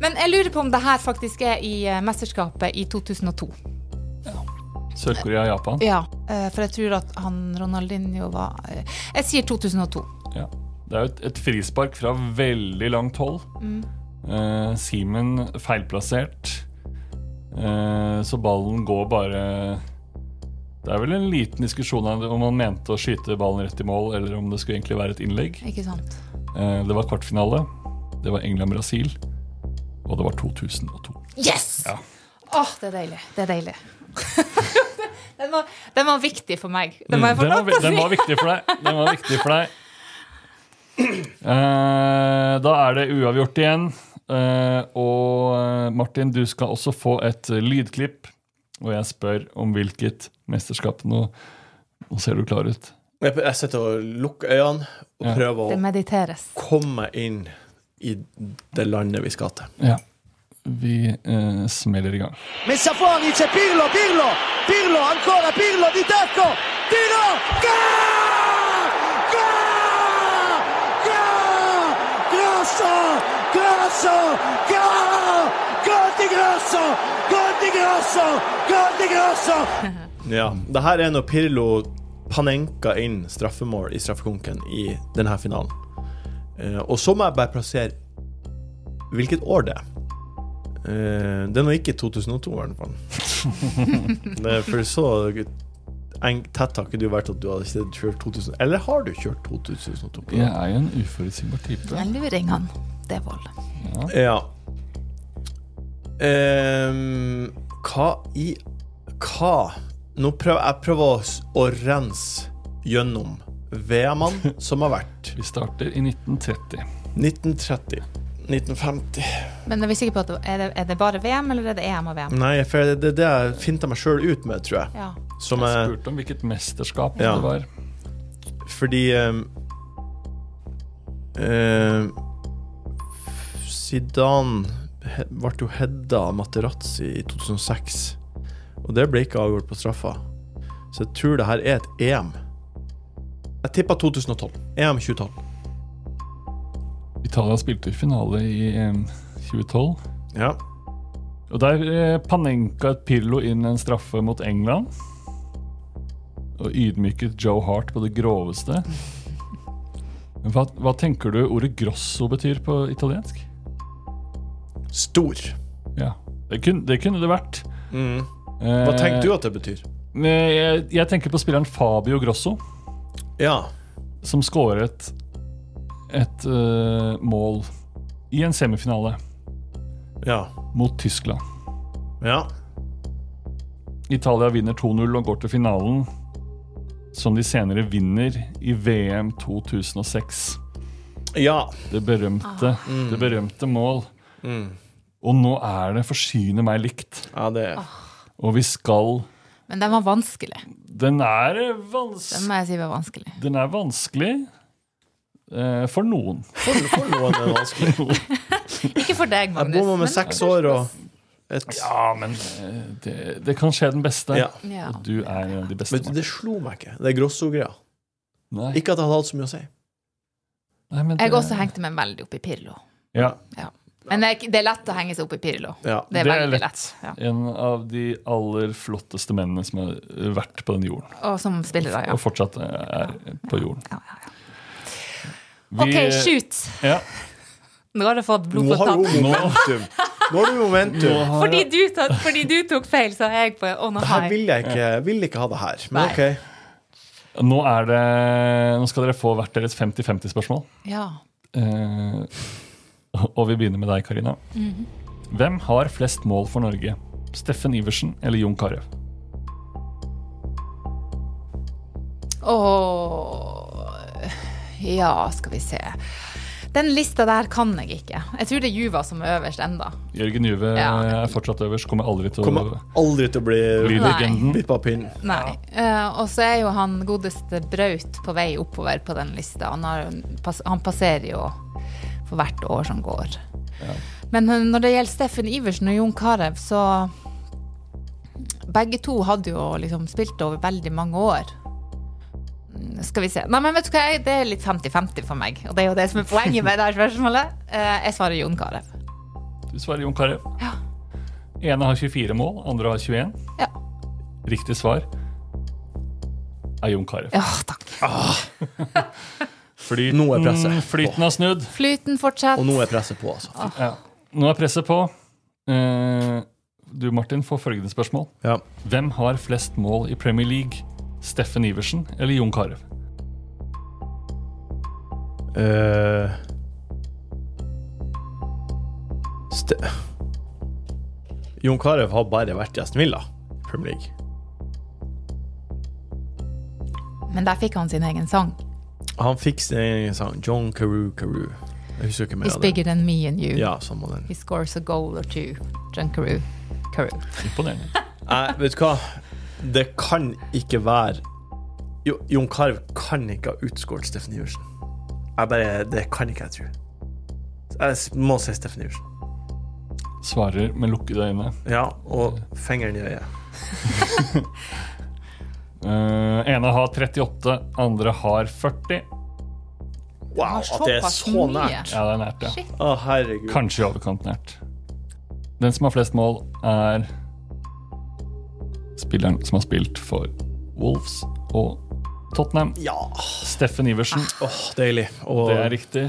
Men jeg lurer på om det her faktisk er i eh, mesterskapet i 2002. Ja. Sør-Korea Japan. Ja, eh, for jeg tror at han Ronaldinho var Jeg sier 2002. Ja. Det er jo et, et frispark fra veldig langt hold. Mm. Eh, Simen feilplassert. Eh, så ballen går bare Det er vel en liten diskusjon om han mente å skyte ballen rett i mål, eller om det skulle egentlig være et innlegg. Ikke sant? Eh, det var kvartfinale. Det var England-Brasil. Og det var 2002. Yes! Ja. Åh, det er deilig. Det er deilig. den, var, den var viktig for meg. Den, Mm, den, var, den var viktig for deg. Den var viktig for deg. Eh, da er det uavgjort igjen. Eh, og Martin, du skal også få et lydklipp. Og jeg spør om hvilket mesterskap. Nå, nå ser du klar ut. Jeg, jeg sitter og lukker øynene og Ja. prøver Det å mediteres. komme inn i det landet vi skal til. Ja. Vi eh, smeller i gang. Messa fuori c'è Pirlo, Pirlo, Pirlo, ancora Pirlo di tacco, tiro, gol! Gol! Gol! Grosso! Grosso! Gol! Gol di Grosso! Gol di Grosso! Gol di Grosso! Ja, det her er når Pirlo panenka inn straffemål i straffekonken i denne finalen. Eh, og så må jeg bare plassere hvilket år det er. Eh, det er nå ikke 2002, i hvert fall. For så tett har ikke du vært at du hadde kjørt 2000 Eller har du kjørt 2002? Jeg er jo en uforutsigbar type. En luring, han. Devold. Ja. Ehm, hva i Hva Nå prøver jeg prøver å, rense gjennom VM-ene som har vært. Vi starter i 1930. 1930. 1950. Men er vi sikre på at det, er, det, er det bare VM, eller er det EM og VM? Nei, for det er det jeg finta meg sjøl ut med, tror jeg. Ja. Som Jeg spurte om hvilket mesterskap Ja. det var. Fordi ehm, ehm, Zidane ble jo hedda av Materazzi i 2006. Og det ble ikke avgjort på straffa. Så jeg tror det her er et EM. Jeg tippa 2012. EM 2012. Italia spilte i finale i EM 2012. Ja. Og der eh, Panenka et Pirlo inn en straffe mot England. Og ydmyket Joe Hart på det groveste. Hva, hva tenker du ordet grosso betyr på italiensk? Stor. Ja, det kunne det, kunne det vært. Mm. Hva Eh, tenker du at det betyr? eh, Jeg, jeg tenker på spilleren Fabio Grosso. Ja. Som skåret et uh, mål i en semifinale Ja. mot Tyskland. Ja. Italia vinner 2-0 og går til finalen, som de senere vinner i VM 2006. Ja. Det berømte, Mm. det berømte mål. Mm. Og nå er det forsyne meg likt. Ja, det er Og vi skal Men den var vanskelig. Den er vanskelig. Den må jeg si var vanskelig. Den er vanskelig eh, for noen. For, for noen er det vanskelig. Ikke for deg, Magnus. Jeg bomma med seks år og et Ja, men eh, det, det kan skje den beste. Ja. Ja. Og du er de beste. Men det slo meg ikke, det Grosso-greia. Ikke at det hadde hatt så mye å si. Nei, men Jeg også hengte meg veldig opp i Pirlo. Ja, Ja. Men det er, det er lett å henge seg opp i Pirlo. Ja, Det er veldig lett. Ja. En av de aller flotteste mennene som har vært på den jorden. Og som spillere, ja. Og fortsatt er på jorden. OK, shoot! Ja. Nå har du fått blod Nå på har du tann. momentum. Nå har du momentum. Har Fordi du, tok- fordi du tok feil, så er jeg på on Det her vil jeg ikke, vil ikke ha det her. Men Nei. OK. Nå er det Nå skal dere få hvert deres 50-50-spørsmål. Ja. Eh, og vi begynner med deg, Karina. Mhm. Hvem har flest mål for Norge? Steffen Iversen eller Jon Carew? Åh Ja, skal vi se. Den lista der kan jeg ikke. Jeg tror det er Juva som er øverst enda. Jørgen Juve Ja. er fortsatt øverst. Kommer aldri til å Kommer aldri til å bli bli legenden. Nei. Eh, og så er jo han godeste Braut på vei oppover på den lista. Han, har, han passerer jo for hvert år som går. Men eh, når det gjelder Steffen Iversen og Jon Carew, så Begge to hadde jo liksom spilt over veldig mange år. Skal vi se. Nei, men vet du hva, det er litt 50-50 for meg. Og det er jo det som er poenget med det her spørsmålet. Eh, jeg svarer Jon Carew. Du svarer Jon Carew. Ene har 24 mål, andre har 21. Ja. Riktig svar er Jon Carew. Ja, takk. Flyten, Nå er presset flyten har snudd. Flyten fortsetter. Og nå er presset på, altså. Ja. Nå er presset på. Eh, du, Martin, får følgende spørsmål. Ja. Hvem har flest mål i Premier League? Steffen Iversen eller Jon Carew? Uh, Ste Jon Carew har bare vært i Aston Villa i Premier League. Men der fikk han sin egen sang. Han fikk en sang. John Carew Carew. Jeg husker ikke mer He's av bigger than me and you. Ja, samme den. He scores a goal or two. John Carew. Carew. Imponerende. Nei, vet du hva? Det kan ikke være jo, Jon Carew kan ikke ha utskåret Steffen Iversen. Jeg bare, Det kan ikke jeg tro. Jeg må si Steffen Iversen. Svarer med lukkede øyne. Ja, og fingeren i øyet. Eh, ene har 38, andre har 40. Wow, at det er så nært. Ja, det er nært, ja. Herregud. Kanskje i overkant nært. Den som har flest mål, er spilleren som har spilt for Wolves og Tottenham. Ja. Steffen Iversen. Åh, deilig. Oh. Det er riktig.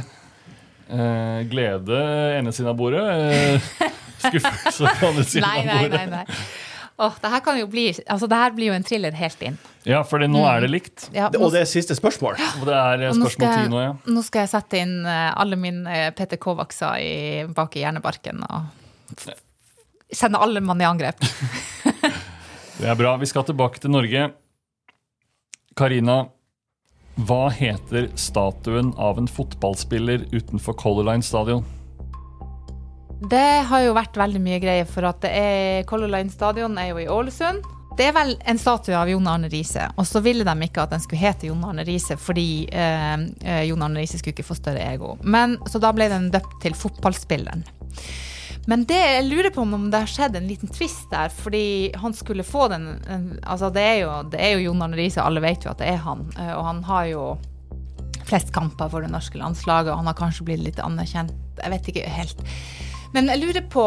Eh, glede ene siden av bordet. Eh, skuffelse på andre siden Nei, av nei, bordet. nei. nei. Åh, det her kan jo bli Altså, det her blir jo en thriller helt inn. Ja, for nå er det likt. Ja, Og det er siste spørsmål. Og det er spørsmål Og nå spørsmål skal, 10 nå, ja. nå skal jeg sette inn eh, alle mine eh, Peter Kovacs-er bak i hjernebarken og sende alle mann i angrep. Det er bra. Vi skal tilbake til Norge. Karina, hva heter statuen av en fotballspiller utenfor Color Line stadion? Det har jo vært veldig mye greier for at det er Color Line stadion er jo i Ålesund. Det er vel en statue av Jon Arne Riise, og så ville de ikke at den skulle hete Jon Arne Riise fordi eh, eh, Jon Arne Riise skulle ikke få større ego. Men, så da ble den døpt til fotballspilleren. Men det jeg lurer på om det har skjedd en liten twist der, fordi han skulle få den Altså, det er, jo, det er jo Jon Arne Riise, alle vet jo at det er han, eh, og han har jo flest kamper for det norske landslaget, og han har kanskje blitt litt anerkjent. Jeg vet ikke helt. Men jeg lurer på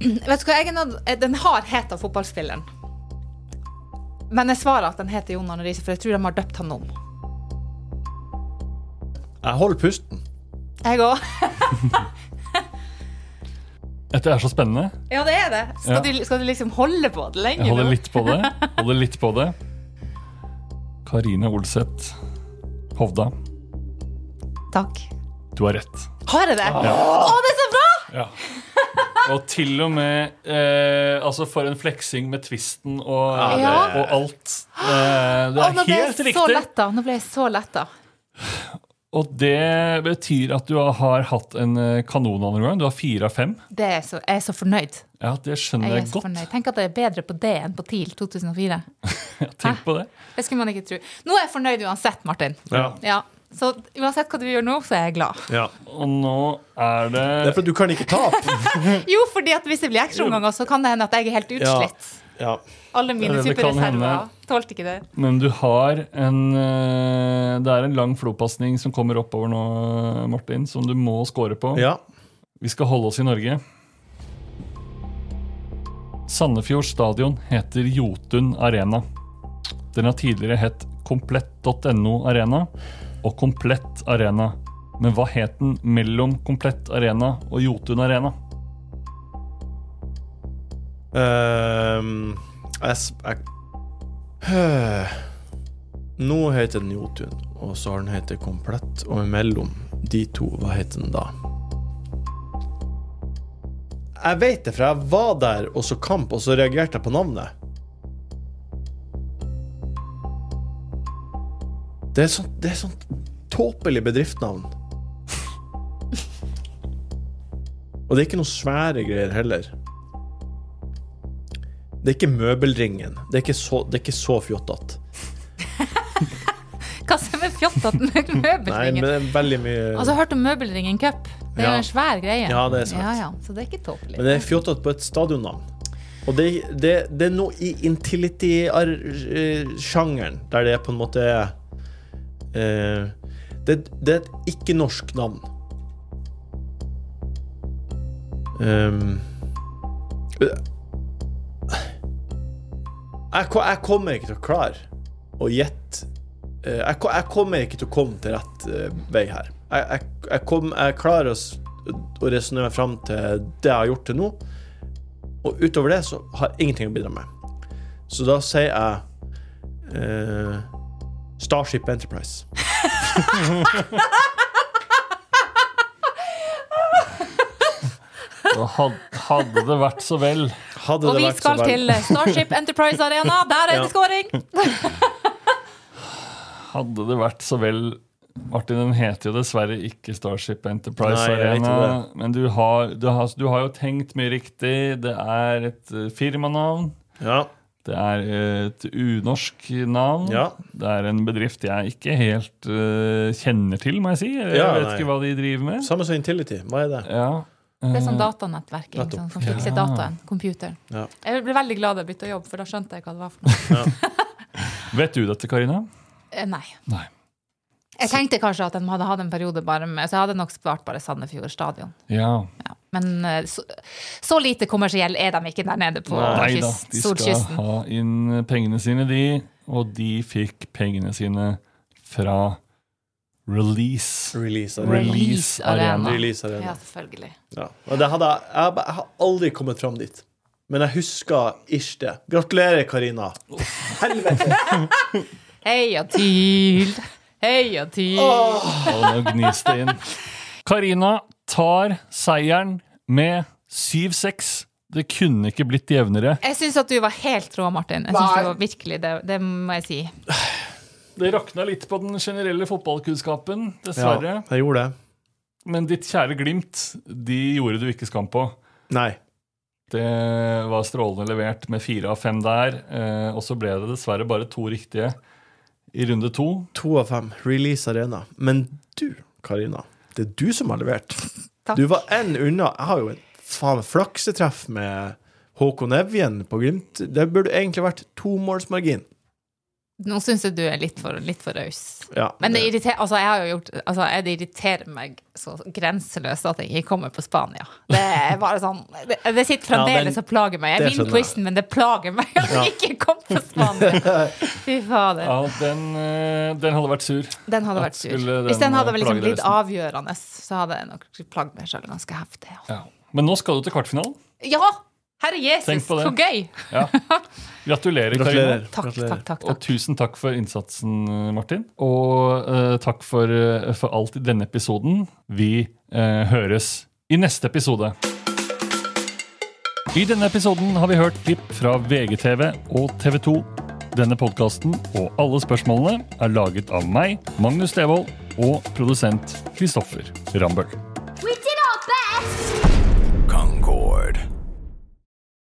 Vet du hva, jeg er eh, Den har heta fotballspilleren. Men jeg svarer at den heter Jon Arne Riise, for jeg tror de har døpt han om. Jeg holder pusten. Jeg òg. Dette er så spennende. Ja, det er det. Skal, Ja. du, skal du liksom holde på det lenge Jeg holder litt på det. Holder litt på det. Karine Olseth Hovda, Takk. du har rett. Har jeg det? Ja. Å, det er så bra! Ja. Og til og med eh, Altså, for en fleksing med twisten og, Ja, det- og alt. Eh, det er nå ble jeg helt så riktig. letta. Nå ble jeg så letta. Og det betyr at du har hatt en kanon andre gang. Du har fire av fem. Det er så, jeg er så fornøyd. Ja, det skjønner Jeg jeg, godt. fornøyd. Tenk at det er bedre på det enn på TIL 2004. Tenk på det. Det skulle man ikke tro. Nå er jeg fornøyd uansett, Martin. Ja. Så uansett hva du gjør nå, så er jeg glad. Ja. Og nå er det Det er fordi du kan ikke tape. Jo, fordi at hvis det blir ekstraomganger, så kan det hende at jeg er helt utslitt. Ja. Alle mine superreserver tålte ikke det. Men du har en eh, Det er en lang flopasning som kommer oppover nå, Martin, som du må score på. Ja. Vi skal holde oss i Norge. Sandefjord stadion heter Jotun Arena. Den har tidligere hett komplett.no Arena og Komplett Arena. Men hva het den mellom Komplett Arena og Jotun Arena? Uh, jeg, Øh. Nå heter den Jotun, og så har den heter Komplett, og mellom de to, hva heter den da? Jeg vet det, for jeg var der og så kamp, og så reagerte jeg på navnet. Det er sånt, det er sånt tåpelig bedriftsnavn. Og det er ikke noe svære greier heller. Det er ikke møbelringen. Det er ikke så, det er ikke så fjottete. Hva som er fjottete med Nei, men møbelringen? det er veldig mye Altså, jeg hørte om Møbelringen Cup. Det er Ja. en svær greie. Ja, det er sant. Ja, ja. Så det er ikke tåpelig. Men det er fjottete på et stadionnavn. Og det, det, det er noe i Intility-sjangeren, der det er på en måte eh, det, det er et ikke-norsk navn. Um, jeg, jeg kommer ikke til å klare å gjette eh, jeg, jeg kommer ikke til å komme til rett eh, vei her. Jeg, jeg, kom, klarer å, å resonnere fram til det jeg har gjort til nå. Og utover det så har jeg ingenting å bidra med. Så da sier jeg eh, Starship Enterprise. Hadde det vært så vel Hadde Og vi skal til Starship Enterprise Arena. Der er Ja. det scoring! Hadde det vært så vel Martin, den heter jo dessverre ikke Starship Enterprise Nei, Arena. Men du har, du, har, du har jo tenkt mye riktig. Det er et firmanavn. firmanavn. Det er et unorsk navn. Ja. Det er en bedrift jeg ikke helt uh, kjenner til, må jeg si. Jeg Ja, vet nei. ikke hva de driver med. Samme som Intility. Hva er det? Ja. Det er sånn datanettverk. sånn, Som fikser Ja. dataen. Computeren. Ja. Jeg ble veldig glad da jeg bytta jobb, for da skjønte jeg hva det var for noe. Vet du dette, Karina? Eh, Nei. Nei. Jeg tenkte kanskje at de hadde hatt en periode bare med Så jeg hadde nok spart bare Sandefjord stadion. Ja. Men eh, så, så lite kommersiell er de ikke der nede på Nei da, kyst, de skal solkysten. ha inn pengene sine, de. Og de fikk pengene sine fra Release. Release Arena. Release Arena. Release Arena. Ja, selvfølgelig. Ja. Og det hadde, jeg, jeg, har aldri kommet fram dit. Men jeg husker ish det. Gratulerer, Karina. Helvete! Heia TIL! Heia TIL! Og nå gnis det inn. Karina tar seieren med 7-6. Det kunne ikke blitt jevnere. Jeg syns at du var helt rå, Martin. Jeg synes det var virkelig, det, det må jeg si. Det rakna litt på den generelle fotballkunnskapen, dessverre. Ja, jeg gjorde det. Men ditt kjære Glimt, de gjorde du ikke skam på. Nei. Det var strålende levert med fire av fem der. Eh, og så ble det dessverre bare to riktige i runde to. To av fem. Release Arena. Men du, Karina, det er du som har levert. Takk. Du var én unna. Jeg har jo et faen flaksetreff med Håkon Evjen på Glimt. Det burde egentlig vært tomålsmargin. Nå syns jeg du er litt for, litt for raus. Ja, Men det irriterer, altså jeg har jo gjort, altså jeg, det irriterer meg så grenseløst at jeg ikke kommer på Spania. Det er bare sånn Det, det sitter fremdeles ja, og plager meg. Jeg vinner quizen, men det plager meg at Ja. jeg ikke kom på Spania. Fy fader. Ja, den, eh, den hadde vært sur. Den hadde vært sur. Den Hvis den hadde eh, liksom blitt avgjørende, så hadde jeg nok plagd meg sjøl ganske heftig. Ja. Men nå skal du til kvartfinalen. Ja! Herre Jesus, Tenk på det. så gøy! Ja. Gratulerer, Gratulerer. Karina. Takk, Gratulerer. takk, takk, Og tusen takk for innsatsen, Martin. Og uh, takk for, uh, for alt i denne episoden. Vi uh, høres i neste episode. I denne episoden har vi hørt klipp fra VGTV og TV 2. Denne podkasten og alle spørsmålene er laget av meg, Magnus Devold, og produsent Kristoffer Rambøll. We did our best!